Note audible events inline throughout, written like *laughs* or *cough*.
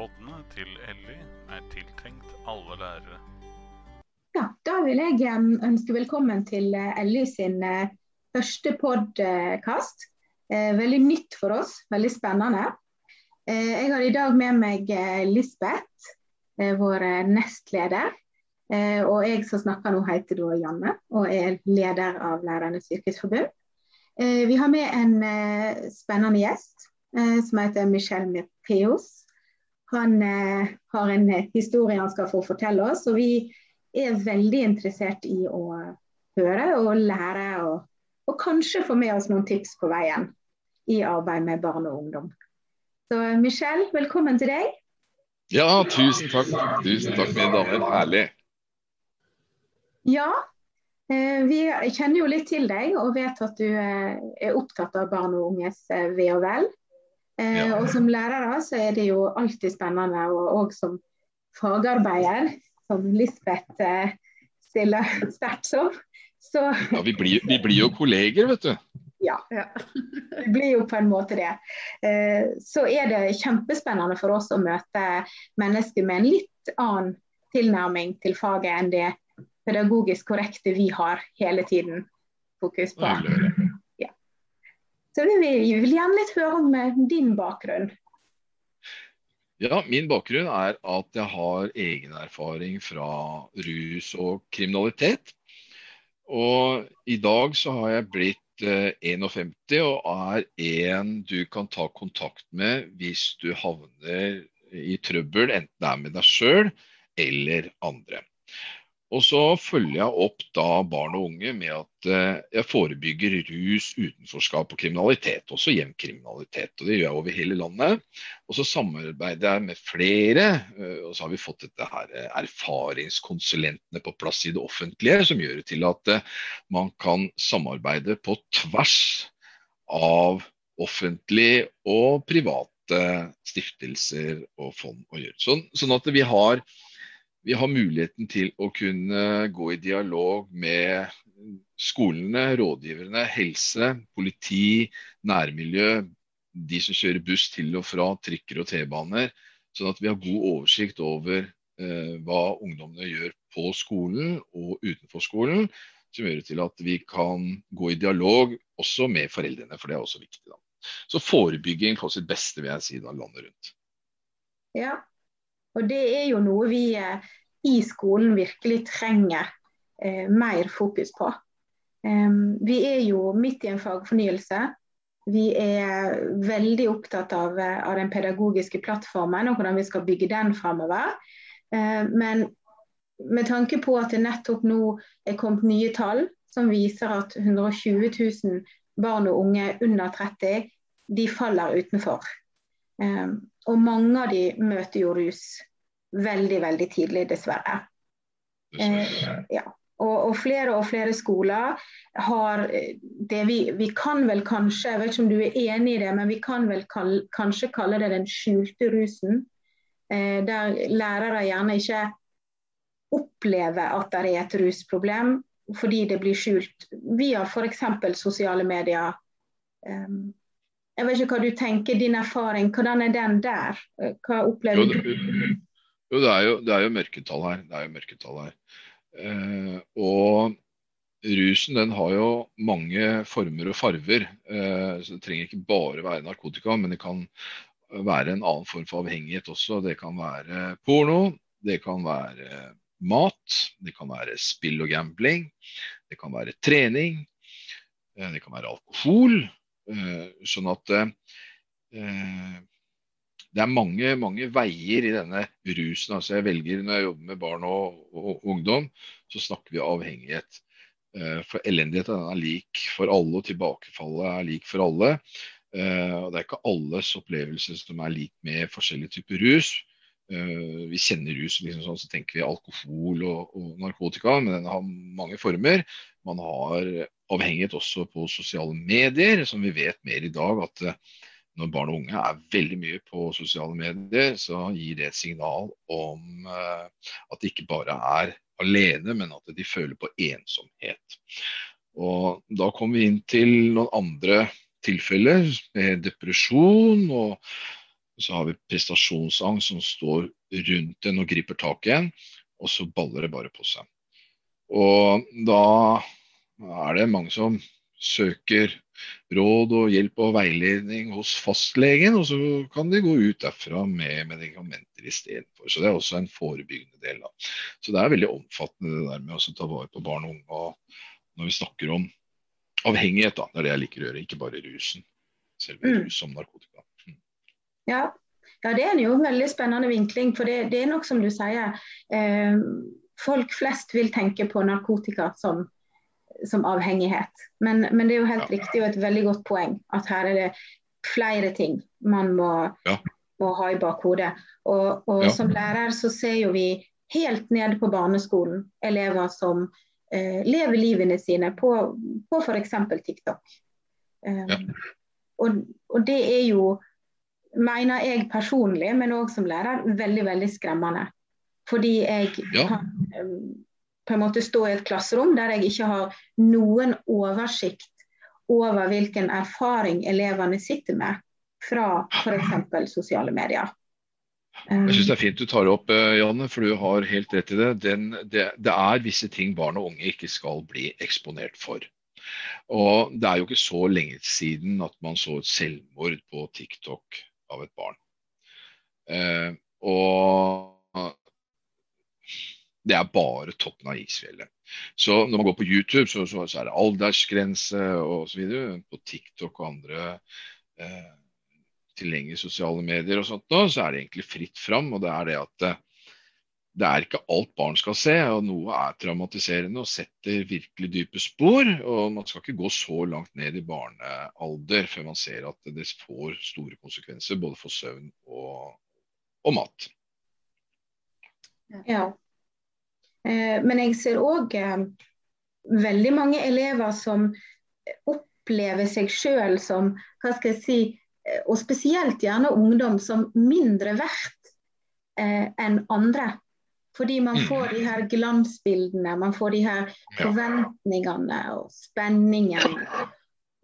Poddene til Elly er tiltenkt alle lærere. Ja, Da vil jeg ønske velkommen til Elly sin eh, første podkast. Eh, veldig nytt for oss, veldig spennende. Eh, jeg har i dag med meg eh, Lisbeth, eh, vår eh, nestleder. Eh, og jeg som snakker nå heter da Janne og er leder av Lærernes yrkesforbund. Eh, vi har med en eh, spennende gjest eh, som heter Michelle Mirteos. Han eh, har en eh, historie han skal få fortelle oss, og vi er veldig interessert i å høre og lære, og, og kanskje få med oss noen tips på veien i arbeid med barn og ungdom. Så Michelle, velkommen til deg. Ja, tusen takk. Tusen takk, mine damer. Herlig. Ja, eh, vi kjenner jo litt til deg og vet at du eh, er opptatt av barn og unges ve og vel. Eh, Ja. Og som lærere så er det jo alltid spennende, og òg som fagarbeider, som Lisbeth eh, stiller sterkt som. Så Ja, vi blir, vi blir jo kolleger, vet du. ja, det blir jo på en måte det. Eh, Så er det kjempespennende for oss å møte mennesker med en litt annen tilnærming til faget enn det pedagogisk korrekte vi har hele tiden fokus på. Så vi vil, vi vil gjerne litt høre om eh, din bakgrunn. Ja, min bakgrunn er at jeg har egen erfaring fra rus og kriminalitet. Og i dag så har jeg blitt eh, 51 og er en du kan ta kontakt med hvis du havner i trøbbel, enten det er med deg sjøl eller andre. Og så følger jeg opp da barn og unge med at eh, jeg forebygger rus, utenforskap og kriminalitet, også hjemkriminalitet. Og det gjør jeg over hele landet. Og så samarbeider jeg med flere, eh, og så har vi fått dette her eh, erfaringskonsulentene på plass i det offentlige, som gjør det til at man kan samarbeide på tvers av offentlig og private stiftelser og fond å gjøre. Sånn, sånn at vi har vi har muligheten til å kunne gå i dialog med skolene, rådgiverne, helse, politi, nærmiljø, de som kjører buss til og fra trikker og T-baner. Sånn at vi har god oversikt over eh, hva ungdommene gjør på skolen og utenfor skolen. Som gjør det til at vi kan gå i dialog også med foreldrene, for det er også viktig. da. Så forebygging på sitt beste, vil jeg si, da landet rundt. Ja. Og det er jo noe vi eh, i skolen virkelig trenger eh, mer fokus på. Um, vi er jo midt i en fagfornyelse. Vi er veldig opptatt av, eh, av den pedagogiske plattformen og hvordan vi skal bygge den fremover. Uh, men med tanke på at det nettopp nå er kommet nye tall som viser at 120 000 barn og unge under 30 de faller utenfor. Um, og mange av de møter jo rus veldig, veldig tidlig, dessverre. dessverre. Ja. Og, og flere og flere skoler har eh, det vi, vi kan vel kanskje, jeg vet ikke om du er enig i det, men vi kan vel kall, kanskje kalle det den skjulte rusen. Eh, der lærere gjerne ikke opplever at det er et rusproblem fordi det blir skjult via f.eks. sosiale medier. Um, jeg vet ikke hva du tenker, din erfaring, hvordan er den der? Hva Jo, opplever det, du? jo, det er jo, det er jo mørketall her. Det er jo mørketall her. Eh, og rusen den har jo mange former og farver. Eh, så Det trenger ikke bare være narkotika, men det kan være en annen form for avhengighet også. Det kan være porno, det kan være mat, det kan være spill og gambling, det kan være trening, eh, det kan være alkohol. Eh, Sånn at eh, det er mange, mange veier i denne rusen. Altså jeg velger Når jeg jobber med barn og, og ungdom, så snakker vi avhengighet. Eh, For elendigheten er lik for alle, og tilbakefallet er lik for alle. Eh, Og det er ikke alles opplevelse som er lik med forskjellige typer rus. Eh, Vi kjenner rus, liksom sånn, så tenker vi alkohol og, og narkotika, men den har mange former. Man har avhengighet også på sosiale medier, som vi vet mer i dag at eh, når barn og unge er veldig mye på sosiale medier, så gir det et signal om eh, at de ikke bare er alene, men at de føler på ensomhet. Og da kommer vi inn til noen andre tilfeller med depresjon og Så har vi prestasjonsangst som står rundt en og griper tak i en, og så baller det bare på seg. Og da er det mange som søker råd og hjelp og veiledning hos fastlegen, og så kan de gå ut derfra med medikamenter istedenfor. Så det er også en forebyggende del. Da. Så det er veldig omfattende det der med å ta vare på barn og unge. Når vi snakker om avhengighet, da, det er det jeg liker å gjøre, ikke bare rusen. Selve mm. rus som narkotika. Mm. Ja. ja. det er jo en veldig spennende vinkling. For det, det er nok som du sier. Eh, folk flest vil tenke på narkotika som som avhengighet. Men, men, det er jo helt ja. riktig og et veldig godt poeng at her er det flere ting man må, ja. må ha i bakhodet. Og, og ja. som lærer så ser jo vi helt nede på barneskolen elever som eh, lever livene sine på, på f.eks. TikTok. Um, og, og, det er jo, mener jeg personlig, men òg som lærer, veldig, veldig skremmende. Fordi jeg kan um, på en måte stå i et klasserom der jeg ikke har noen oversikt over hvilken erfaring elevene sitter med fra f.eks. sosiale medier. Jeg syns det er fint du tar det opp, eh, Janne, for du har helt rett i det. Den, det. det. er visse ting barn og unge ikke skal bli eksponert for. Og Det er jo ikke så lenge siden at man så et selvmord på TikTok av et barn. Eh, og det er bare toppen av isfjellet. Så når man går på YouTube, så, så, så er det aldersgrense osv. På TikTok og andre eh, tilgjengelige sosiale medier og sånt, nå, så er det egentlig fritt fram. Og det er det at det, eh, er ikke alt barn skal se, og noe er traumatiserende og setter virkelig dype spor. Og man skal ikke gå så langt ned i barnealder før man ser at det får store konsekvenser både for søvn og, og mat. Ja, men jeg ser òg eh, veldig mange elever som opplever seg sjøl som, hva skal jeg si, eh, og spesielt gjerne ungdom, som mindre verdt enn andre. Fordi man mm. får de her glansbildene, man får de her forventningene og spenningen.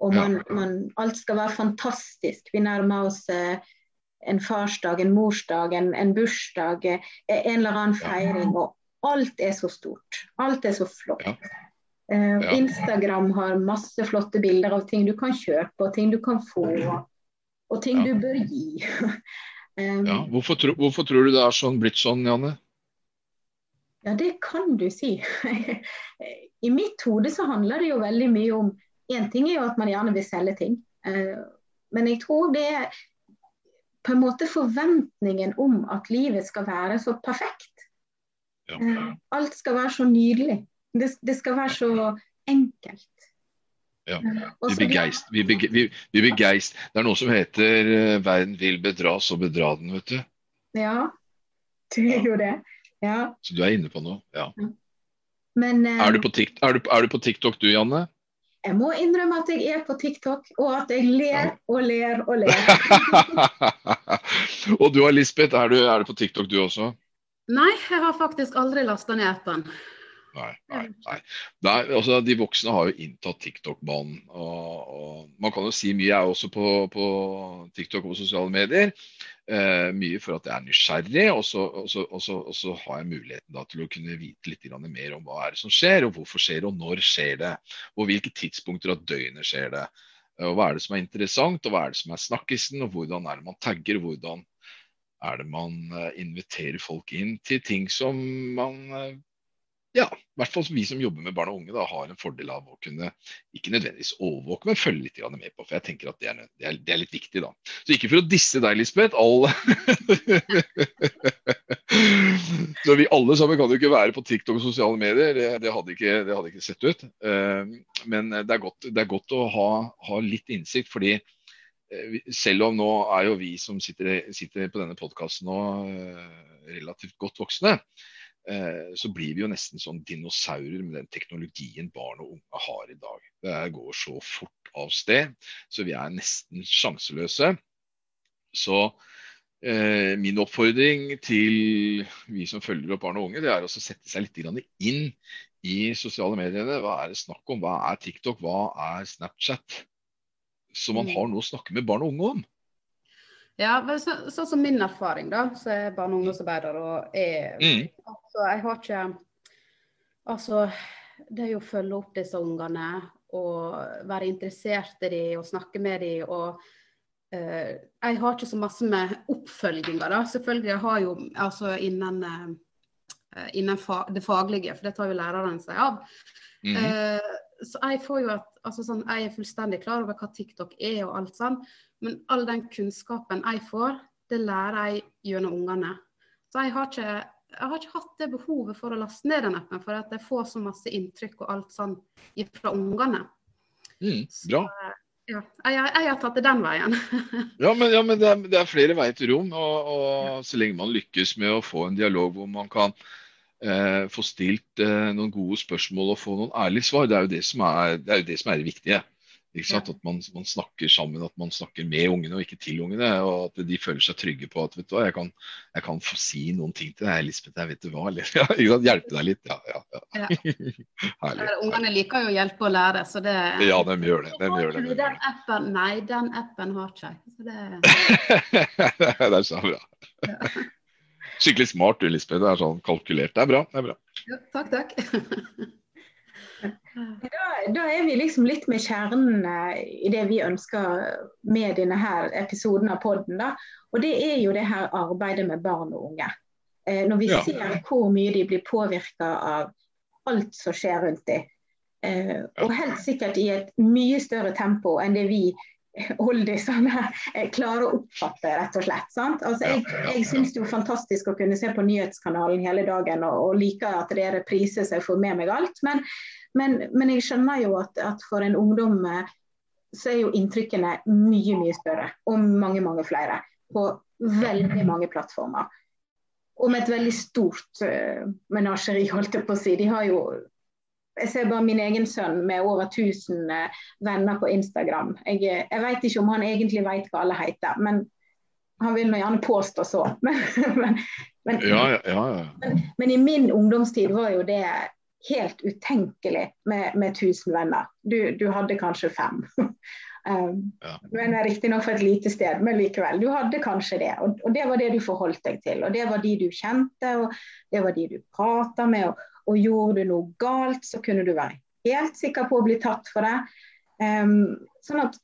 Og man, man, alt skal være fantastisk. Vi nærmer oss en farsdag, en morsdag, en, en bursdag, en eller annen feiring. Og alt er så stort. Alt er så flott. Ja. Uh, ja. Instagram har masse flotte bilder av ting du kan kjøpe, og ting du kan få, og ting ja. du bør gi. *laughs* um, hvorfor, tro, hvorfor, tror du det er sånn, blitt sånn, Janne? Ja, det kan du si. *laughs* I mitt hode så handler det jo veldig mye om Én ting er jo at man gjerne vil selge ting, uh, men jeg tror det er på en måte forventningen om at livet skal være så perfekt. Ja. Eh, alt skal være så nydelig. Det, det skal være så enkelt. Ja. Vi begeist, geist. Vi, bege, vi, vi begeist. Det er noe som heter uh, 'verden vil bedra, så bedra den', vet du. Ja, det er jo det. Ja. Så du er inne på noe, ja. Men, uh, er, du TikTok, er, du, er, du på TikTok du, Janne? Jeg må innrømme at jeg er på TikTok, og at jeg ler og ler og ler. *laughs* og du Lisbeth, er du, er du på TikTok du også? Nei, jeg har faktisk aldri lasta ned appen. Nei, nei, nei. nei altså, de voksne har jo inntatt TikTok-banen. Og, og, Man kan jo si mye, jeg er også på, på TikTok og sosiale medier. Eh, mye for at jeg er nysgjerrig, og så, og så, så, så har jeg muligheten da, til å kunne vite litt mer om hva er det som skjer, og hvorfor skjer det, og når skjer det. Og hvilke tidspunkter av døgnet skjer det. Og Hva er det som er interessant, og hva er det som er snakkisen, og hvordan er det man tagger, hvordan er det man eh, inviterer folk inn til ting som man eh, ja, i hvert fall vi som jobber med barn og unge, da, har en fordel av å kunne ikke nødvendigvis overvåke, men følge litt med på. For jeg tenker at det er, det er, det er litt viktig, da. Så ikke for å disse deg, Lisbeth. All... *laughs* så vi alle sammen kan jo ikke være på TikTok og sosiale medier. Det, det, hadde, ikke, hadde, ikke, sett ut. Uh, men det er godt, er godt å ha, ha, litt innsikt, fordi Eh, selv om nå er jo vi som sitter, sitter på denne podkasten nå eh, relativt godt voksne, eh, så blir vi jo nesten sånn dinosaurer med den teknologien barn og unge har i dag. Det går så fort av sted, så vi er nesten sjanseløse. Så eh, min oppfordring til vi som følger opp barn og unge, det er å sette seg litt inn i sosiale mediene. Hva er det snakk om? Hva er TikTok? Hva er Snapchat? Så man har mm. noe å snakke med barn og unge om. Ja, men så, sånn som min erfaring, da, så er barne- og ungdomsarbeider og er Mm. Altså, jeg har ikke Altså, det er jo å følge opp disse ungene og være interessert i dem og snakke med dem og uh, Jeg har ikke så masse med oppfølginga, da. Selvfølgelig jeg har jo altså innen, uh, innen fa det faglige, for det tar jo læreren seg av. Mm. Eh, så jeg får jo at altså sånn, Jeg er fullstendig klar over hva TikTok er og alt sånn, men all den kunnskapen jeg får, det lærer jeg gjennom ungene. Så jeg har ikke jeg har ikke hatt det behovet for å laste ned den appen, for at jeg får så masse inntrykk og alt sånn fra ungene. Mm, bra. Ja, jeg, jeg, har tatt det den veien. *laughs* Ja, men, ja, men det, er, det er flere veier til rom. Og, og så lenge man lykkes med å få en dialog hvor man kan eh, få stilt eh, noen gode spørsmål og få noen ærlige svar, det er jo det som er det, er det, som er det viktige. Ikke sant? At man, man, snakker sammen, at man snakker med ungene og ikke til ungene. Og at de føler seg trygge på at vet du hva, jeg kan, jeg kan få si noen ting til deg, Lisbeth. Jeg vet du hva, eller *laughs* ja, hjelpe deg litt. Ja, ja, ja. *laughs* Herlig. Ungene liker jo å hjelpe og lære, så det Ja, de gjør det. De gjør det. De gjør den appen? Nei, den appen har ikke jeg. Så det... *laughs* det er så bra. Skikkelig smart du, Lisbeth. Det er sånn kalkulert. Det er bra. det er bra. ja, takk, takk. *laughs* Da, da er vi liksom litt med kjernen eh, i det vi ønsker med denne her episoden av podden. Da. Og det er jo det her arbeidet med barn og unge. Eh, når vi Ja. ser hvor mye de blir påvirka av alt som skjer rundt dem. Eh, og helt sikkert i et mye større tempo enn det vi *laughs* oldisene klarer å oppfatte, rett og slett. Sant? Altså, jeg jeg syns det er fantastisk å kunne se på nyhetskanalen hele dagen og, og liker at det er reprise så jeg får med meg alt. Men, men, men jeg skjønner jo at, at for en ungdom eh, så er jo inntrykkene mye, mye større. Og mange, mange flere. På veldig mange plattformer. Og med et veldig stort uh, menasjeri, holdt jeg på å si. De har jo jeg ser bare min egen sønn med over 1000 eh, venner på Instagram. Jeg, eh, jeg vet ikke om han egentlig vet hva alle heter, men han vil nå gjerne påstå så. *laughs* Men, men, men, Ja, ja, ja. men i min ungdomstid var jo det helt utenkelig med, med 1000 venner. Du, du hadde kanskje fem. *laughs* Um, Ja. Men riktignok for et lite sted, men likevel. Du hadde kanskje det. Og, og det var det du forholdt deg til. Og det var de du kjente, og det var de du prata med. Og, og gjorde du noe galt, så kunne du være helt sikker på å bli tatt for det. Um, sånn at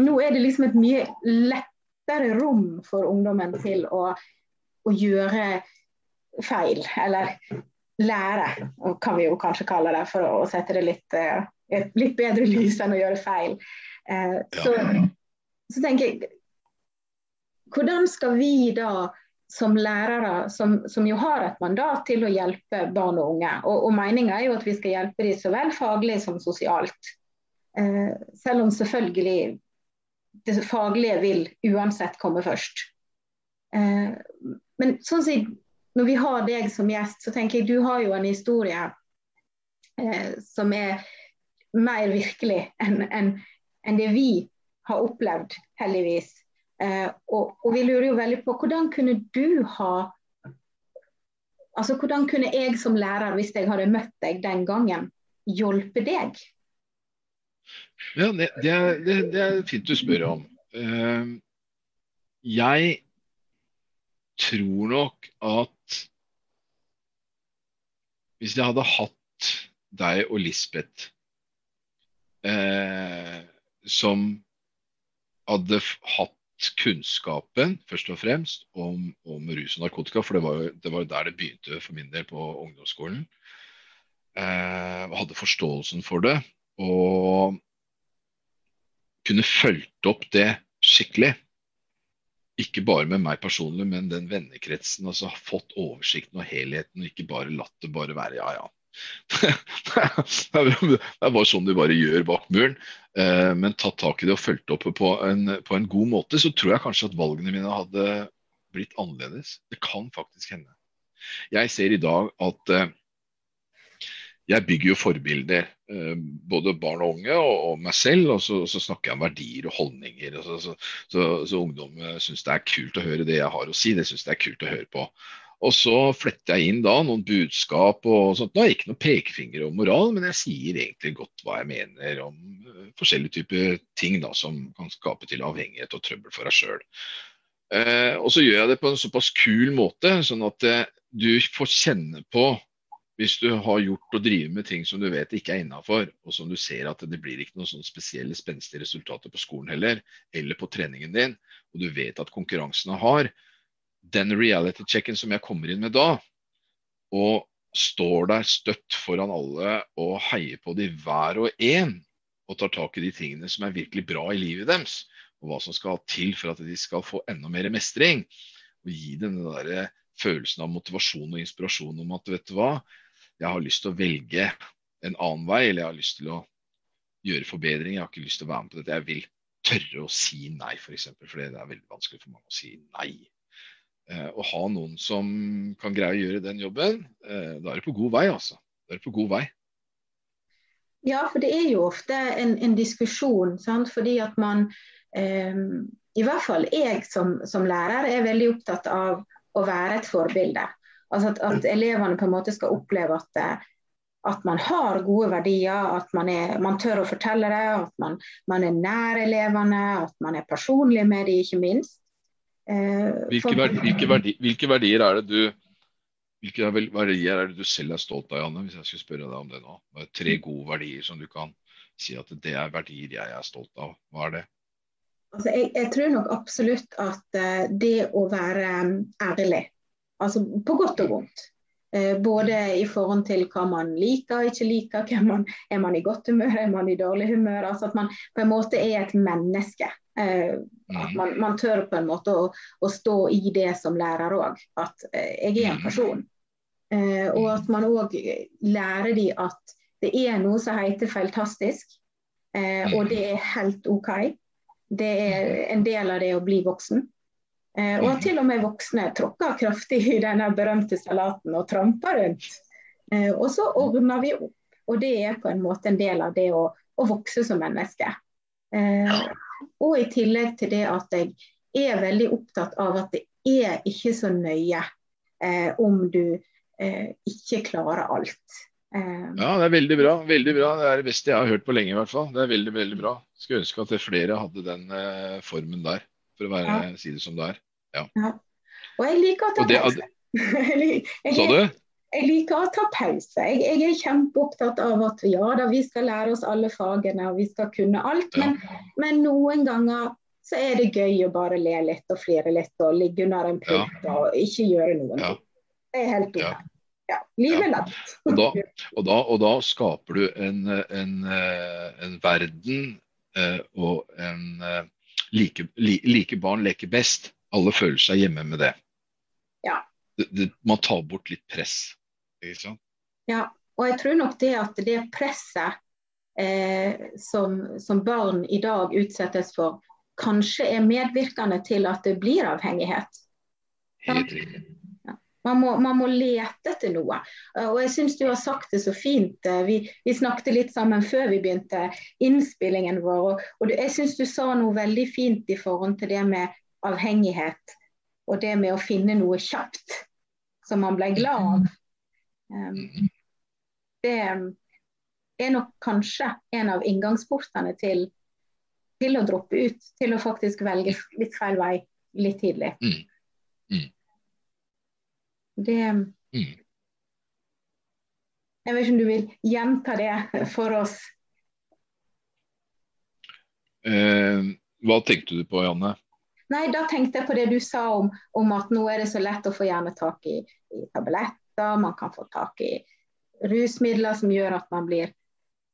nå er det liksom et mye lettere rom for ungdommen til å, å gjøre feil, eller lære, kan vi jo kanskje kalle det, for å sette det litt, uh, et litt bedre lys enn å gjøre feil. Eh, så, så tenker jeg Hvordan skal vi da som lærere, som, som, jo har et mandat til å hjelpe barn og unge, og, og meninga er jo at vi skal hjelpe dem så vel faglig som sosialt. Eh, selv om selvfølgelig det faglige vil uansett komme først. Eh, men sånn si, når vi har deg som gjest, så tenker jeg du har jo en historie eh, som er mer virkelig enn en, en det vi har opplevd, heldigvis. Eh, og, og, vi lurer jo veldig på hvordan kunne du ha Altså hvordan kunne jeg som lærer, hvis jeg hadde møtt deg den gangen, hjelpe deg? Ja, det, det, er, det, det er fint du spør om. Uh, jeg tror nok at hvis jeg hadde hatt deg og Lisbeth eh, som hadde hatt kunnskapen først og fremst om, om rus og narkotika, for det var, jo, det var der det begynte for min del på ungdomsskolen. Eh, hadde forståelsen for det og kunne fulgt opp det skikkelig. Ikke bare med meg personlig, men den vennekretsen. altså Fått oversikten og helheten, og ikke bare latt det bare være ja, ja. *laughs* det er bare sånn de bare gjør bak muren. Eh, men tatt tak i det og fulgt opp på en, på en god måte, så tror jeg kanskje at valgene mine hadde blitt annerledes. Det kan faktisk hende. Jeg ser i dag at eh, jeg bygger jo forbilder. Eh, både barn og unge og, meg selv. Og så, så, snakker jeg om verdier og holdninger. Og så, så, så ungdom syns det er kult å høre det jeg har å si. Det syns det er kult å høre på. Og så fletter jeg inn da noen budskap og sånt. Er ikke noen pekefinger om moral, men jeg sier egentlig godt hva jeg mener om uh, forskjellige typer ting da, som kan skape til avhengighet og trøbbel for deg sjøl. Eh, og så gjør jeg det på en såpass kul måte, sånn at eh, du får kjenne på hvis du har gjort og driver med ting som du vet ikke er innafor, og som du ser at det blir ikke noen sånn spesielle spenstige resultater på skolen heller, eller på treningen din, og du vet at konkurransen er hard, den reality-checken som jeg kommer inn med da, og står der støtt foran alle og heier på de hver og en, og tar tak i de tingene som er virkelig bra i livet deres, og hva som skal til for at de skal få enda mer mestring, og gi dem den der følelsen av motivasjon og inspirasjon om at vet du hva, jeg har lyst til å velge en annen vei, eller jeg har lyst til å gjøre forbedringer. Jeg har ikke lyst til å være med på dette. Jeg vil tørre å si nei, f.eks. For, for det er veldig vanskelig for mange å si nei. Eh, å ha noen som kan greie å gjøre den jobben, eh, da er du på god vei, altså. Da er du på god vei. Ja, for det er jo ofte en, en diskusjon, sant? fordi at man eh, I hvert fall jeg som, som lærer er veldig opptatt av å være et forbilde. Altså at, at, elevene på en måte skal oppleve at, eh, at man har gode verdier, at man, er, man tør å fortelle det, at man, man, er nær elevene, at man er personlig med dem, ikke minst. Eh, hvilke, verdi, hvilke, verdi, hvilke, verdier er det du hvilke verdier er det du selv er stolt av, Janne, hvis jeg skulle spørre deg om det nå? Det Tre gode verdier som du kan si at det er verdier jeg er stolt av. Hva er det? Altså, jeg, jeg, tror nok absolutt at uh, det å være um, ærlig Altså på godt og vondt. Eh, både i forhold til hva man liker og ikke liker. Man, er man i godt humør, er man i dårlig humør? Altså at man på en måte er et menneske. Eh, at man, man tør på en måte å, å, stå i det som lærer òg. At eh, jeg er en person. og at man òg lærer de at det er noe som heter feiltastisk. og det er helt OK. Det er en del av det å bli voksen. Eh, og til og med voksne tråkker kraftig i denne berømte salaten og tramper rundt. Eh, og så ordner vi opp. Og det er på en måte en del av det å, å vokse som menneske. Eh, og i tillegg til det at jeg er veldig opptatt av at det er ikke så nøye eh, om du eh, ikke klarer alt. Eh, ja, det er veldig bra. veldig bra. Det er det beste jeg har hørt på lenge. i hvert fall. Det er veldig, veldig bra. Skulle ønske at flere hadde den formen der, for å være, ja. si det som det er. Ja. ja. Og jeg liker å ta det, pause. *laughs* Sa du? Jeg liker å ta pause. Jeg, jeg, er kjempeopptatt av at ja da, vi skal lære oss alle fagene og vi skal kunne alt. Men, ja. men noen ganger så er det gøy å bare le litt og flire litt og ligge under en pult ja. og ikke gjøre noen ting. Det er helt ok. Ja. Livet er og, da, *laughs* og, da, og da skaper du en, en, eh, en verden eh, og en eh, like, like barn leker best alle føler seg hjemme med det. Ja. Det, det, man tar bort litt press. Ikke sant? Ja, og jeg tror nok det at det presset eh, som, som, barn i dag utsettes for, kanskje er medvirkende til at det blir avhengighet. Helt riktig. Man må, man må, lete etter noe. Og jeg syns du har sagt det så fint. Vi, vi, snakket litt sammen før vi begynte innspillingen vår. Og, og jeg syns du sa noe veldig fint i forhold til det med avhengighet og det med å finne noe kjapt som man ble glad av. Um, det er nok kanskje en av inngangsportene til, til, å droppe ut. Til å faktisk velge litt feil vei litt tidlig. Mm. Mm. Det mm. Jeg vet ikke om du vil gjenta det for oss? Eh, hva tenkte du på, Janne? Nei, da tenkte jeg på det du sa om, om at nå er det så lett å få gjerne tak i, i tabletter, man kan få tak i rusmidler som gjør at man blir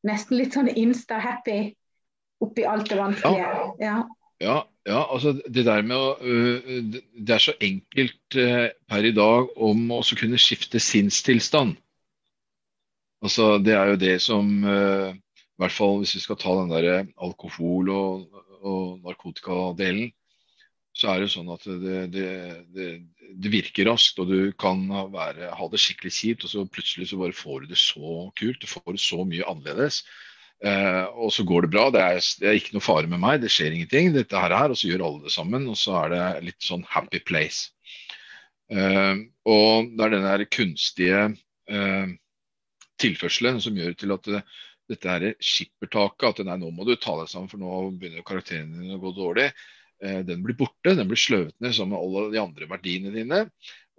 nesten litt sånn insta-happy oppi alt det vanskelige. Ja. Ja, ja, altså det der med å uh, Det er så enkelt uh, per i dag om å kunne skifte sinnstilstand. Altså Det er jo det som I hvert fall hvis vi skal ta den der alkohol- og, og narkotikadelen, så er det sånn at det, det, det, det virker raskt, og du kan være, ha det skikkelig kjipt, og så plutselig så bare får du det så kult. Du får det så mye annerledes. Eh, og så går det bra. Det er, det er, ikke noe fare med meg, det skjer ingenting. Dette her er, Og så gjør alle det sammen, og så er det litt sånn happy place. Eh, og det er den der kunstige eh, tilførselen som gjør til at det, dette her skippertaket, at nei, nå må du ta deg sammen, for nå begynner karakterene dine å gå dårlig eh, den blir borte. Den blir sløvet ned sammen med alle de andre verdiene dine.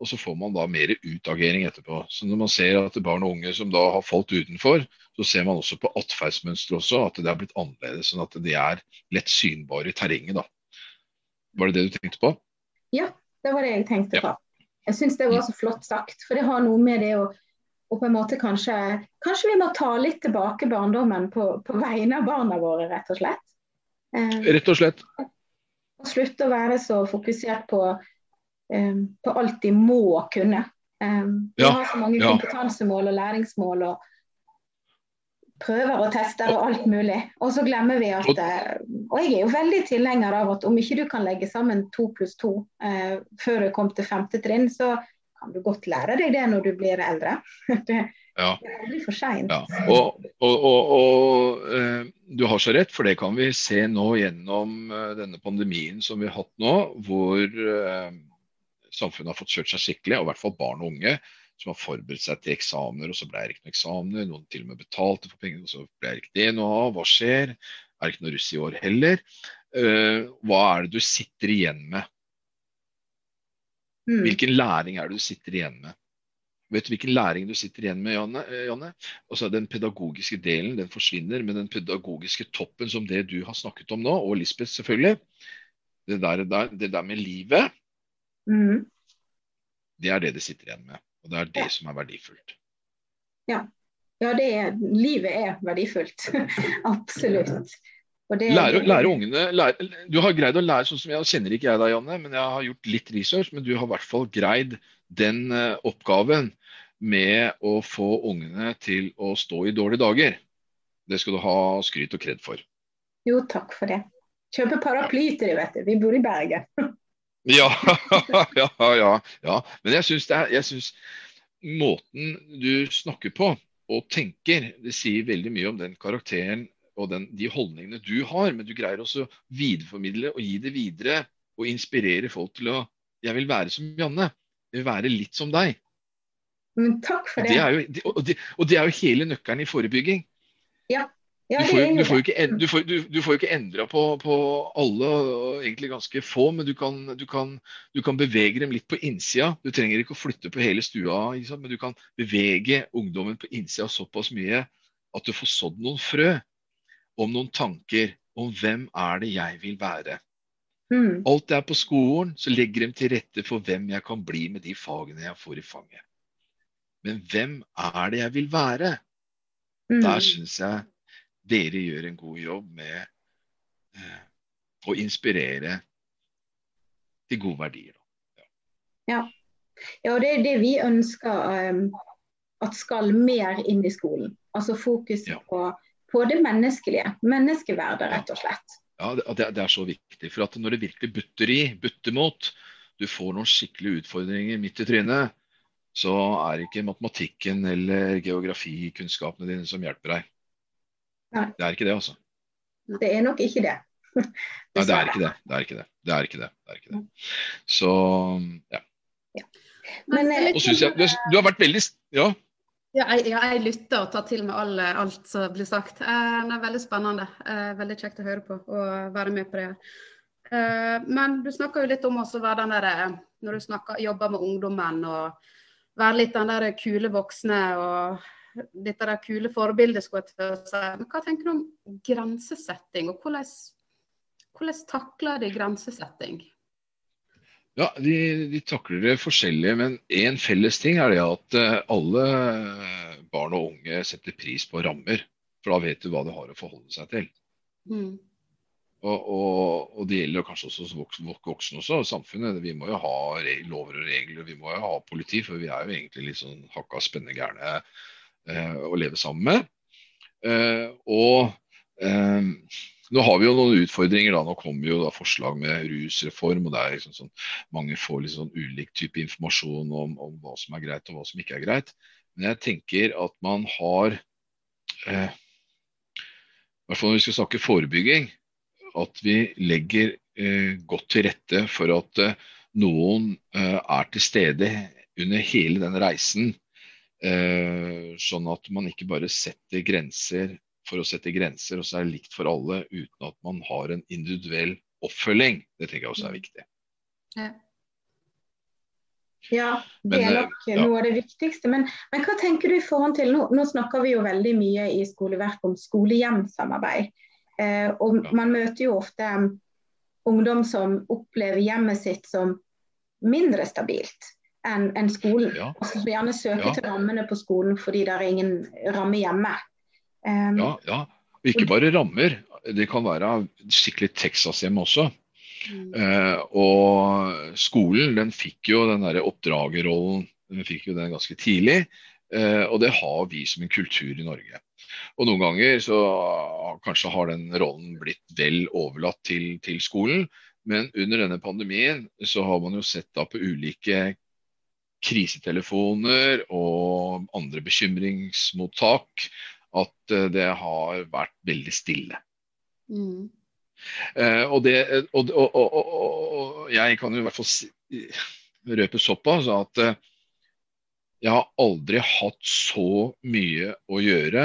Og så får man da mer utagering etterpå. Så når man ser at barn og unge som da har falt utenfor, så ser man også på atferdsmønsteret også at det har blitt annerledes. Sånn at de er lett synbare i terrenget. da. Var det det du tenkte på? Ja, det var det jeg tenkte Ja. på. Jeg syns det var så flott sagt. For det har noe med det å, og på en måte kanskje Kanskje vi må ta litt tilbake barndommen på, på vegne av barna våre, rett og slett. Eh, Rett og slett. Slutte å være så fokusert på, um, på alt de må kunne. Eh, vi Ja, har så mange ja. kompetansemål og læringsmål og prøver og tester og alt mulig. Og så glemmer vi at Og- eh, Og jeg er jo veldig tilhenger av at om ikke du kan legge sammen to pluss to eh, før du kom til femte trinn, så kan du godt lære deg det når du blir eldre. *laughs* det, Ja. det er aldri for seint. Ja, og, og, og, og eh, du har så rett, for det kan vi se nå gjennom eh, denne pandemien som vi har hatt nå, hvor eh, samfunnet har fått kjørt seg skikkelig, og i hvert fall barn og unge som har forberedt seg til eksamener, og så ble det ikke noen eksamener. Noen til og med betalte for penger, og så ble det ikke det noe av. Hva skjer? Er det ikke noe russ i år heller? Uh, hva er det du sitter igjen med? Mm. Hvilken læring er det du sitter igjen med? Vet du hvilken læring du sitter igjen med, Janne? Og så er den pedagogiske delen den forsvinner, men den pedagogiske toppen som det du har snakket om nå, og Lisbeth selvfølgelig, det der, det der med livet, Mm. det er det det sitter igjen med. Og det er det som er verdifullt. Ja, det er, livet er verdifullt. *laughs* Absolutt. Det- Lære, lære ungene lære, Du har greid å lære sånn som jeg kjenner ikke jeg deg, Janne, men jeg har gjort litt research. Men du har i hvert fall greid den eh, oppgaven med å få ungene til å stå i dårlige dager. Det skal du ha skryt og kred for. Jo, takk for det. Kjøpe paraply til dem, vet du. Vi bor i Bergen. *laughs* *laughs* Ja, ja, ja. ja. Men jeg syns, det er, jeg syns måten du snakker på og tenker, det sier veldig mye om den karakteren og den, de holdningene du har. Men du greier også å videreformidle og gi det videre og inspirere folk til å Jeg vil være som Janne. Jeg vil være litt som deg. Men takk for Og det. det er jo, og det, og det er jo hele nøkkelen i forebygging. Ja, Du får, er du får jo ikke, du får, du, du får ikke endra på, på alle, og egentlig ganske få, men du kan, du, kan, du kan bevege dem litt på innsida. Du trenger ikke å flytte på hele stua, men du kan bevege ungdommen på innsida såpass mye at du får sådd noen frø om noen tanker om hvem er det jeg vil være. Mm. Alt det er på skolen, så legger de til rette for hvem jeg kan bli med de fagene jeg får i fanget. Men hvem er det jeg vil være? Mm. Der syns jeg dere gjør en god jobb med eh, å inspirere til gode verdier. Ja, og det er det vi ønsker um, at skal mer inn i skolen. Altså fokus Ja. på, på det menneskelige. Menneskeverdet, rett og slett. Ja, det, det, er så viktig. For at når det virkelig butter i, butter mot, du får noen skikkelige utfordringer midt i trynet, så er ikke matematikken eller geografikunnskapene dine som hjelper deg. Nei. Det er ikke det, altså. Det er nok ikke det. *laughs* Nei, det er ikke det. Det er ikke det. Det er ikke det. det, er ikke det. Så ja. Men, Og synes jeg, du, du har vært veldig Ja, Ja, jeg, jeg lytter og tar til meg all, alt som blir sagt. Eh, det er veldig spennende. Eh, veldig kjekt å høre på og være med på det. Eh, men du snakker jo litt om også være den der, eh, når du snakker, jobber med ungdommen og være litt den der kule voksne og litt av det kule forbildet, skulle jeg til å si. Men hva tenker du om grensesetting, og hvordan, hvordan takler de grensesetting? Ja, de, de takler det forskjellige, men én felles ting er det at eh, alle barn og unge setter pris på rammer. For da vet du hva du har å forholde seg til. Mm. Og, og, og det gjelder kanskje også voksne, voks- voksne også, samfunnet. Vi må jo ha lover og regler, vi må jo ha politi, for vi er jo egentlig litt sånn hakka spenne gærne eh, å leve sammen med. Eh, og eh, nå har vi jo noen utfordringer. da, Nå kommer jo da forslag med rusreform. og det er liksom sånn, Mange får litt sånn ulik type informasjon om, om hva som er greit og hva som ikke er greit. Men jeg tenker at man har eh, I hvert fall når vi skal snakke forebygging, at vi legger eh, godt til rette for at eh, noen eh, er til stede under hele den reisen. Eh, sånn at man ikke bare setter grenser for å sette grenser, og så er det likt for alle, uten at man har en individuell oppfølging. Det tenker jeg også er viktig. Ja. Ja, det er eh, nok ja. noe av det viktigste. Men, men hva tenker du i forhold til Nå, nå snakker vi jo veldig mye i skoleverket om skole-hjem-samarbeid. Eh, og Ja. man møter jo ofte um, ungdom som opplever hjemmet sitt som mindre stabilt enn en skolen. Ja, Og som gjerne søker Ja. til rammene på skolen fordi det er ingen ramme hjemme. Um, ja, ja. Og ikke bare rammer. Det kan være skikkelig Texas-hjem også. Mm. Uh, og skolen den fikk jo den der oppdragerrollen den fikk jo den ganske tidlig. Uh, og det har vi som en kultur i Norge. Og noen ganger så kanskje har den rollen blitt vel overlatt til, til skolen. Men under denne pandemien så har man jo sett da på ulike krisetelefoner og andre bekymringsmottak at eh, det har vært veldig stille. Mm. Eh, og, det, og, og, og, og, og jeg kan jo i hvert fall si, røpe såpass at eh, jeg har aldri hatt så mye å gjøre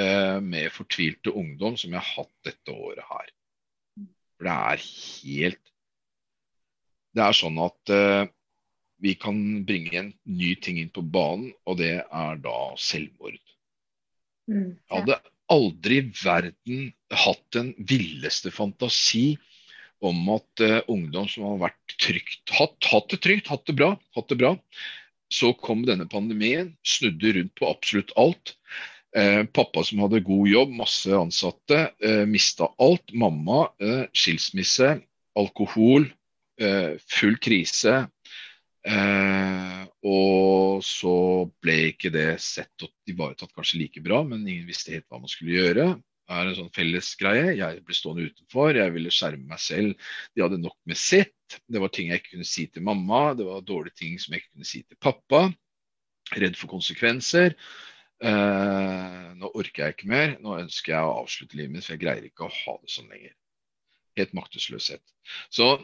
eh, med fortvilte ungdom som jeg har hatt dette året her. For det er helt Det er sånn at eh, vi kan bringe en ny ting inn på banen, og det er da selvmord. Mm, Jeg hadde aldri i verden hatt den villeste fantasi om at uh, ungdom som har vært trygt, hatt, hatt det trygt, hatt det bra, hatt det bra, så kom denne pandemien, snudde rundt på absolutt alt. Eh, pappa som hadde god jobb, masse ansatte, eh, mista alt. Mamma, eh, skilsmisse, alkohol, eh, full krise. Eh, og så ble ikke det sett og ivaretatt kanskje like bra, men ingen visste helt hva man skulle gjøre. Det er en sånn felles greie. Jeg ble stående utenfor, jeg ville skjerme meg selv. De hadde nok med sitt. Det var ting jeg ikke kunne si til mamma, det var dårlige ting som jeg ikke kunne si til pappa. Redd for konsekvenser. Eh, nå orker jeg ikke mer. Nå ønsker jeg å avslutte livet mitt, for jeg greier ikke å ha det sånn lenger. Helt maktesløshet. Så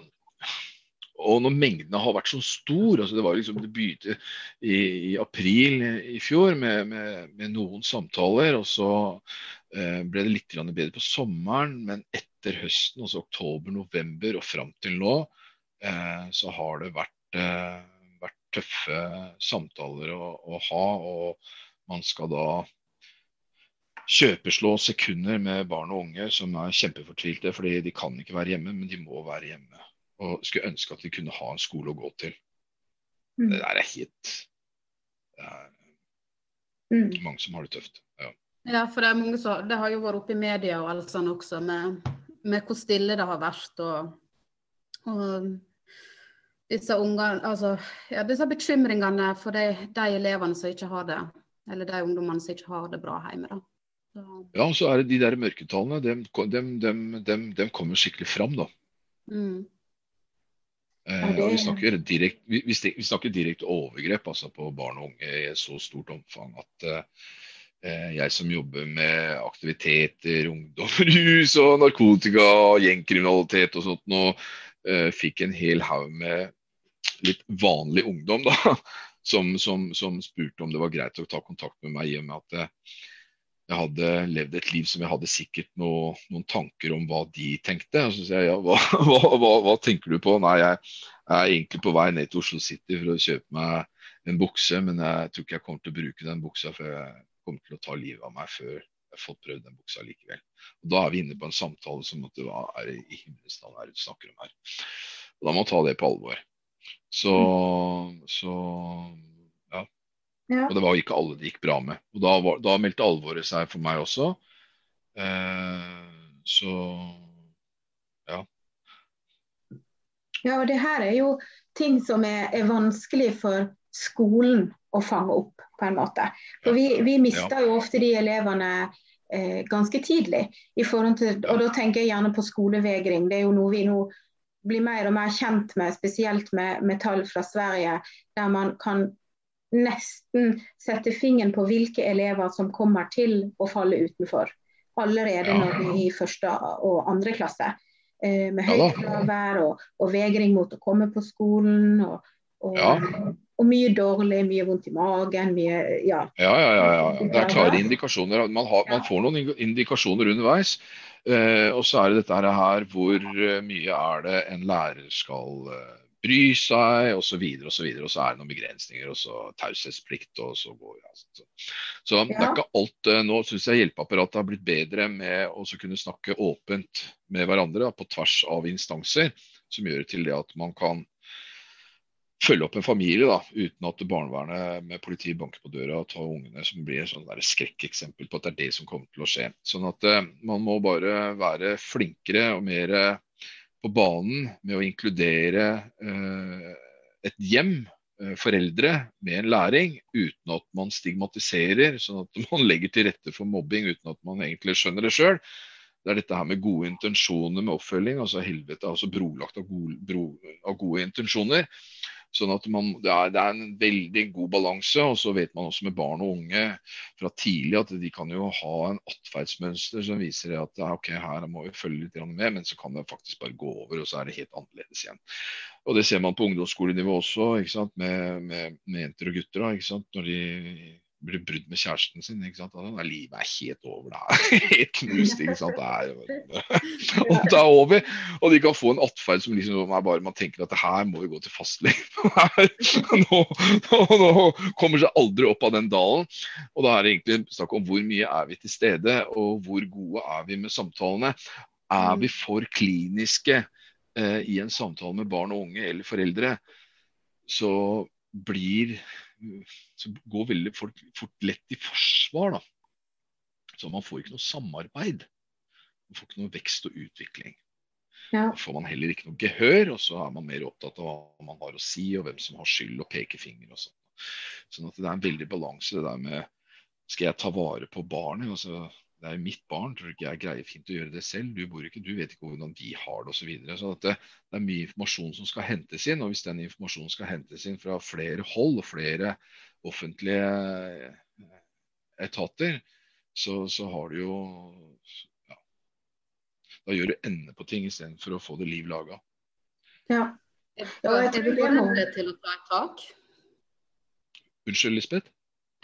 og når mengdene har vært så stor altså Det var liksom, det begynte i, i april i fjor med, med, med noen samtaler. og Så eh, ble det litt bedre på sommeren, men etter høsten, altså oktober-november og fram til nå, eh, så har det vært, eh, vært tøffe samtaler å, å ha. Og man skal da kjøpeslå sekunder med barn og unge som er kjempefortvilte fordi de kan ikke være hjemme, men de må være hjemme og skulle ønske at de kunne ha en skole å gå til. Mm. Det der er helt Det er mm. mange som har det tøft. Ja. Ja, for det er mange som Det har jo vært oppe i media og alt sånn også, med, med hvor stille det har vært. Og, og disse ungene Altså, ja, disse bekymringene for de, de elevene som ikke har det, eller de ungdommene som ikke har det bra hjemme. da. Så, ja, og så er det de der mørketallene. Dem, dem, dem, dem, dem kommer skikkelig fram, da. mm, Ja, det- vi snakker direkte vi, vi snakker direkte overgrep altså, på barn og unge i så stort omfang at eh, jeg som jobber med aktiviteter, ungdom, *laughs* rus og narkotika og gjengkriminalitet og sånt nå, eh, fikk en hel haug med litt vanlig ungdom da, *laughs* som, som, som spurte om det var greit å ta kontakt med meg i og med at eh, jeg hadde levd et liv som jeg hadde sikkert noe, noen tanker om hva de tenkte. Og så sier jeg ja, hva, *laughs* hva, hva, tenker du på? Nei, jeg er egentlig på vei ned til Oslo City for å kjøpe meg en bukse, men jeg tror ikke jeg kommer til å bruke den buksa, for jeg kommer til å ta livet av meg før jeg har fått prøvd den buksa likevel. Og Da er vi inne på en samtale som at hva er det i himmelens navn er det du snakker om her? Og Da må man ta det på alvor. Så, så ja. Ja. Og det var jo ikke alle det gikk bra med. Og da, var, da meldte alvoret seg for meg også. Eh, så Ja, og det her er jo ting som er, er vanskelig for skolen å fange opp, på en måte. For vi, vi mister jo ofte de elevene eh, ganske tidlig. I til, og da tenker jeg gjerne på skolevegring. Det er jo noe vi nå blir mer og mer kjent med, spesielt med, med tall fra Sverige, der man kan nesten sette fingeren på hvilke elever som kommer til å falle utenfor. Allerede når de er i første og andre klasse. Eh, med høyt fravær og, og vegring mot å komme på skolen. Og, og, Ja. og mye dårlig, mye vondt i magen. Mye, ja. Ja, ja, ja, ja. Det er klare indikasjoner. Man, har, man får noen indikasjoner underveis. Eh, og så er det dette her hvor eh, mye er det en lærer skal eh, bry seg, osv. Og, så videre, og, så er det noen begrensninger, og så taushetsplikt, og så går ja, så. så det er ikke alt eh, Nå syns jeg hjelpeapparatet har blitt bedre med å kunne snakke åpent med hverandre på tvers av instanser, som gjør det til det at man kan følge opp en familie da, uten at barnevernet med politiet banker på døra og tar ungene, som blir et sånn skrekkeksempel på at det er det som kommer til å skje. Sånn at uh, Man må bare være flinkere og mer på banen med å inkludere uh, et hjem, uh, foreldre, med en læring, uten at man stigmatiserer, sånn at *laughs* man legger til rette for mobbing uten at man egentlig skjønner det sjøl. Det er dette her med gode intensjoner med oppfølging. altså Helvete altså brolagt av gode, bro, av gode intensjoner. Sånn at man, det, er, det, er, en veldig god balanse. Og så vet man også med barn og unge fra tidlig at de kan jo ha en atferdsmønster som viser at ok, her må vi følge litt med, men så kan det faktisk bare gå over, og så er det helt annerledes igjen. Og Det ser man på ungdomsskolenivå også, med, med, med, jenter og gutter. Da, Når de blir brudd med kjæresten sin. ikke sant? Da er livet er helt over. Det er *laughs* helt knust. ikke sant? Det er, og det er over. Og de kan få en atferd som liksom er bare man tenker at det her må vi gå til fastlegen. *laughs* Nå, nå, nå kommer seg aldri opp av den dalen. Og da er det egentlig snakk om hvor mye er vi til stede, og hvor gode er vi med samtalene. Er vi for kliniske eh, i en samtale med barn og unge eller foreldre, så blir så går veldig fort, fort lett i forsvar. da. Så man får ikke noe samarbeid. Man får ikke noe vekst og utvikling. Ja. Da får man heller ikke noe gehør, og så er man mer opptatt av hva man har å si, og hvem som har skyld og pekefinger og sånn. Sånn at det er en veldig balanse det der med Skal jeg ta vare på barnet? Altså, det er jo mitt barn, tror ikke jeg greier fint å gjøre det selv. Du bor ikke, du vet ikke hvordan de har det osv. Så, videre. så det, det, er mye informasjon som skal hentes inn. Og hvis den informasjonen skal hentes inn fra flere hold og flere offentlige eh, etater, så, så har du jo ja, Da gjør du ende på ting istedenfor å få det liv laga. Ja. Er vi for til å ta et tak? Unnskyld, Lisbeth?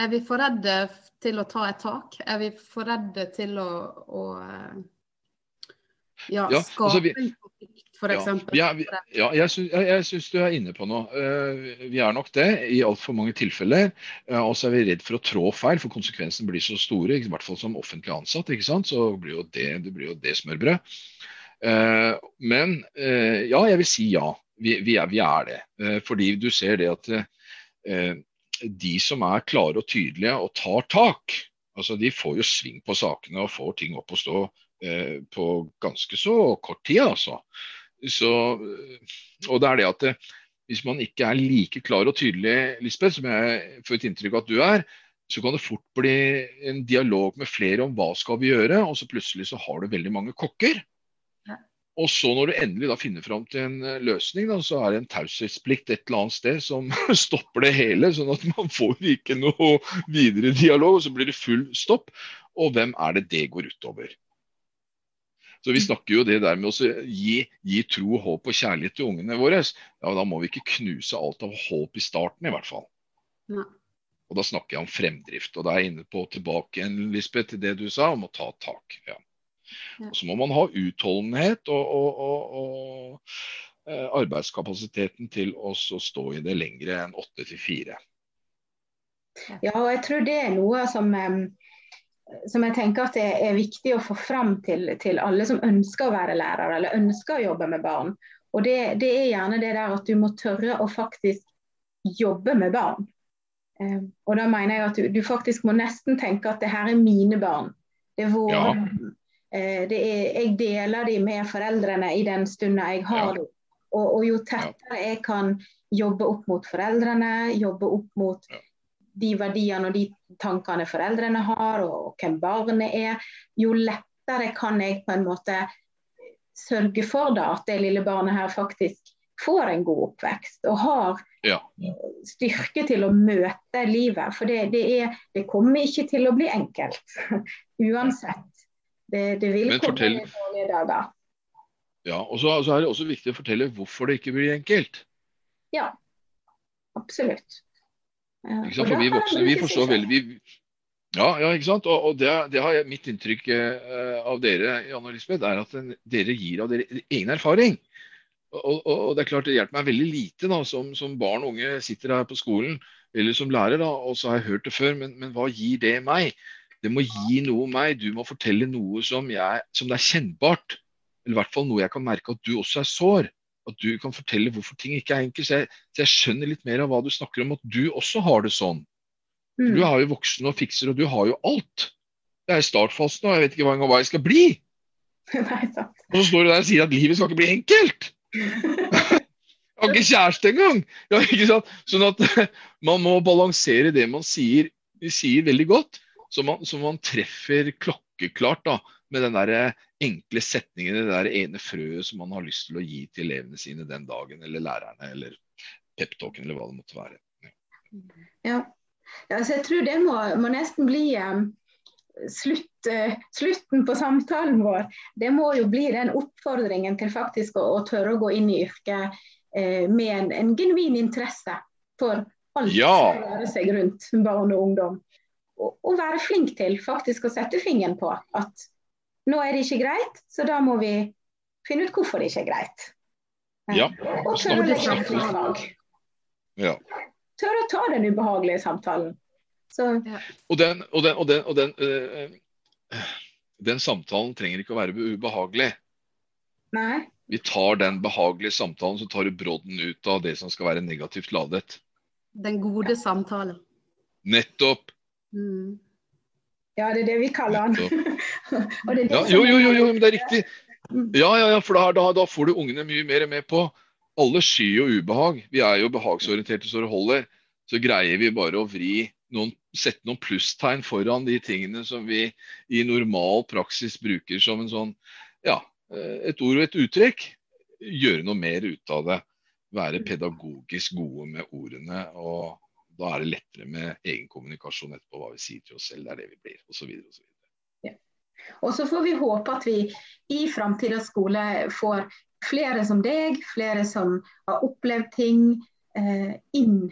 Er vi for redde til å ta et tak? Er vi for redde til å, å eh, ja, ja, skape altså vi, en konflikt, f.eks.? Ja, ja, jeg, syns, jeg, syns du er inne på noe. Uh, vi er nok det i altfor mange tilfeller. Uh, og så er vi redd for å trå feil, for konsekvensen blir så store. I hvert fall som offentlig ansatt. ikke sant? Så blir jo det, det blir jo det smørbrød. Uh, men ja, jeg vil si ja. Vi, vi, er, vi er, det. fordi du ser det at de som er klare og tydelige og tar tak, altså de får jo sving på sakene og får ting opp å stå eh, på ganske så kort tid. altså. Så, og det er det at det, eh, hvis man ikke er like klar og tydelig, Lisbeth, som jeg får et inntrykk av at du er, så kan det fort bli en dialog med flere om hva skal vi gjøre, og så plutselig så har du veldig mange kokker. Og så når du endelig da finner fram til en eh, løsning, da, så er det en taushetsplikt et eller annet sted som *laughs* stopper det hele. Sånn at man får ikke noe videre dialog, og så blir det full stopp. Og hvem er det det går utover? Så Vi snakker jo det der med å gi, gi tro, håp og kjærlighet til ungene våre. Ja, Da må vi ikke knuse alt av håp i starten, i hvert fall. Ja. Og Da snakker jeg om fremdrift. Og da er jeg inne på tilbake igjen, Lisbeth, til det du sa om å ta tak. Ja. Og så må man ha utholdenhet og, og, og, og eh, arbeidskapasiteten til å stå i det lengre enn åtte til fire. Ja, og jeg tror det er noe som, som jeg tenker at det er viktig å få fram til, til, alle som ønsker å være lærer eller ønsker å jobbe med barn. Og det, det er gjerne det der at du må tørre å faktisk jobbe med barn. Eh, og da mener jeg at du, du, faktisk må nesten tenke at det her er mine barn. Det er våre ja. Eh, er, jeg deler de med foreldrene i den stunda jeg har dem. Og, og, jo tettere jeg kan jobbe opp mot foreldrene, jobbe opp mot de verdiene og de tankene foreldrene har, og, og hvem barnet er, jo lettere kan jeg på en måte sørge for da, at det lille barnet her faktisk får en god oppvekst og har ja. styrke til å møte livet. For det, det, er, det kommer ikke til å bli enkelt *laughs* uansett. Det, det vil komme fortell... dårlige dager. Ja, og så, er det også viktig å fortelle hvorfor det ikke blir enkelt. Ja, absolutt. Ja, for vi voksne vi forstår veldig vi, Ja, ja, ikke sant? Og, og det, det, har jeg, mitt inntrykk eh, av dere Jan og Lisbeth, er at den, dere gir av deres egen erfaring. Og, og, og, det er klart det hjelper meg veldig lite da, som, som, barn og unge sitter her på skolen eller som lærer, da, og så har jeg hørt det før, men, men, hva gir det meg? Det må gi noe meg. Du må fortelle noe som, jeg, som det er kjennbart. Eller i hvert fall noe jeg kan merke at du også er sår. At du kan fortelle hvorfor ting ikke er enkelt. Så jeg, så jeg skjønner litt mer av hva du snakker om, at du også har det sånn. Mm. Du er jo voksen og fikser, og du har jo alt. Det er startfasen, og jeg vet ikke hva, hva jeg skal bli. *laughs* Nei, og så står du der og sier at livet skal ikke bli enkelt. *laughs* jeg har ikke kjæreste engang! Ja, ikke sant? Sånn at *laughs* man må balansere det man sier, sier veldig godt, så man, så man, treffer klokkeklart da, med den der enkle setningen, det der ene frøet som man har lyst til å gi til elevene sine den dagen, eller lærerne, eller peptalken, eller hva det måtte være. Ja, Altså, jeg tror det må, må nesten bli um, slutt, uh, slutten på samtalen vår. Det må jo bli den oppfordringen til faktisk å, å tørre å gå inn i yrket uh, med en, en, genuin interesse for alt ja. som rører seg rundt barn og ungdom. Og, å være flink til faktisk å sette fingeren på at nå er det ikke greit, så da må vi finne ut hvorfor det ikke er greit. Ja. Og tørre å legge flag. Ja tørre å ta den ubehagelige samtalen. Så, ja. Og den, og den, og den, og den, øh, den, samtalen trenger ikke å være ubehagelig. Nei. Vi tar den behagelige samtalen, så tar du brodden ut av det som skal være negativt ladet. Den gode samtalen. Nettopp. Mm. Ja, det er det vi kaller *laughs* den. ja, jo, jo, jo, jo, men det er riktig. Mm. Ja, ja, ja, for da, da, da får du ungene mye mer med på alle skyr jo ubehag. Vi er jo behagsorienterte så det holder. Så greier vi bare å vri noen, sette noen plusstegn foran de tingene som vi i normal praksis bruker som en sånn, ja, eh, et ord og et uttrykk. Gjøre noe mer ut av det. Være pedagogisk gode med ordene. og Da er det lettere med egenkommunikasjon etterpå, hva vi sier til oss selv. Det er det vi blir, osv. Ja. Og så får vi håpe at vi i framtidas skole får flere som deg, flere som har opplevd ting, eh, inn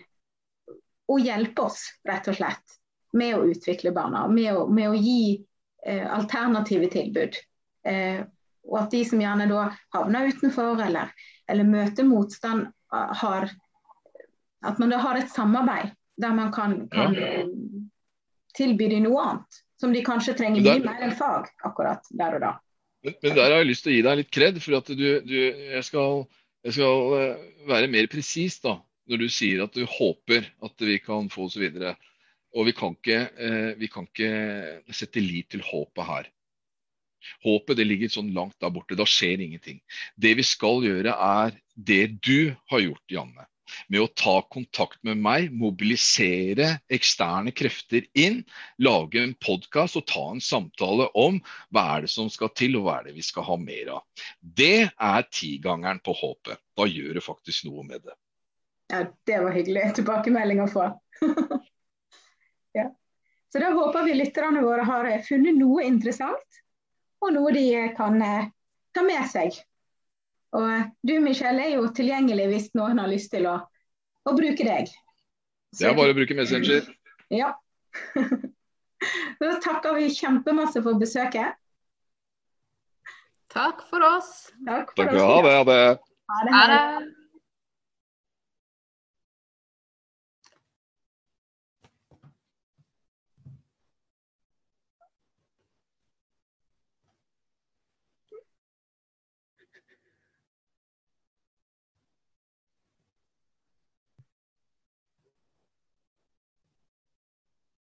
og hjelpe oss, rett og slett, med å utvikle barna. Med å, med å gi eh, alternative tilbud. Eh, og at de som gjerne da havner utenfor eller, eller møter motstand, har At man da har et samarbeid der man kan, kan ja. tilby dem noe annet. Som de kanskje trenger mye mer enn fag akkurat der og da. Men, der har jeg lyst til å gi deg litt kred, for at du, du jeg, skal, jeg, skal, eh, være mer presis når du sier at du håper at vi kan få osv. Og, og vi kan, ikke, eh, vi kan ikke sette lit til håpet her. Håpet det ligger sånn langt der borte. Da skjer ingenting. Det vi skal gjøre, er det du har gjort, Janne med å ta kontakt med meg, mobilisere eksterne krefter inn, lage en podkast og ta en samtale om hva er det som skal til, og hva er det vi skal ha mer av. Det er tigangeren på håpet. Da gjør det faktisk noe med det. Ja, Det var hyggelig tilbakemelding å få. *laughs* ja. Så da håper vi lytterne våre har funnet noe interessant, og noe de kan eh, ta med seg og du Michelle er jo tilgjengelig hvis noen har lyst til å, å bruke deg. Så det er bare å bruke Messenger. Ja. *laughs* da takker vi kjempemasse for besøket. Takk for oss. Takk for Takk, oss. Ha det. Ha det. Ha det.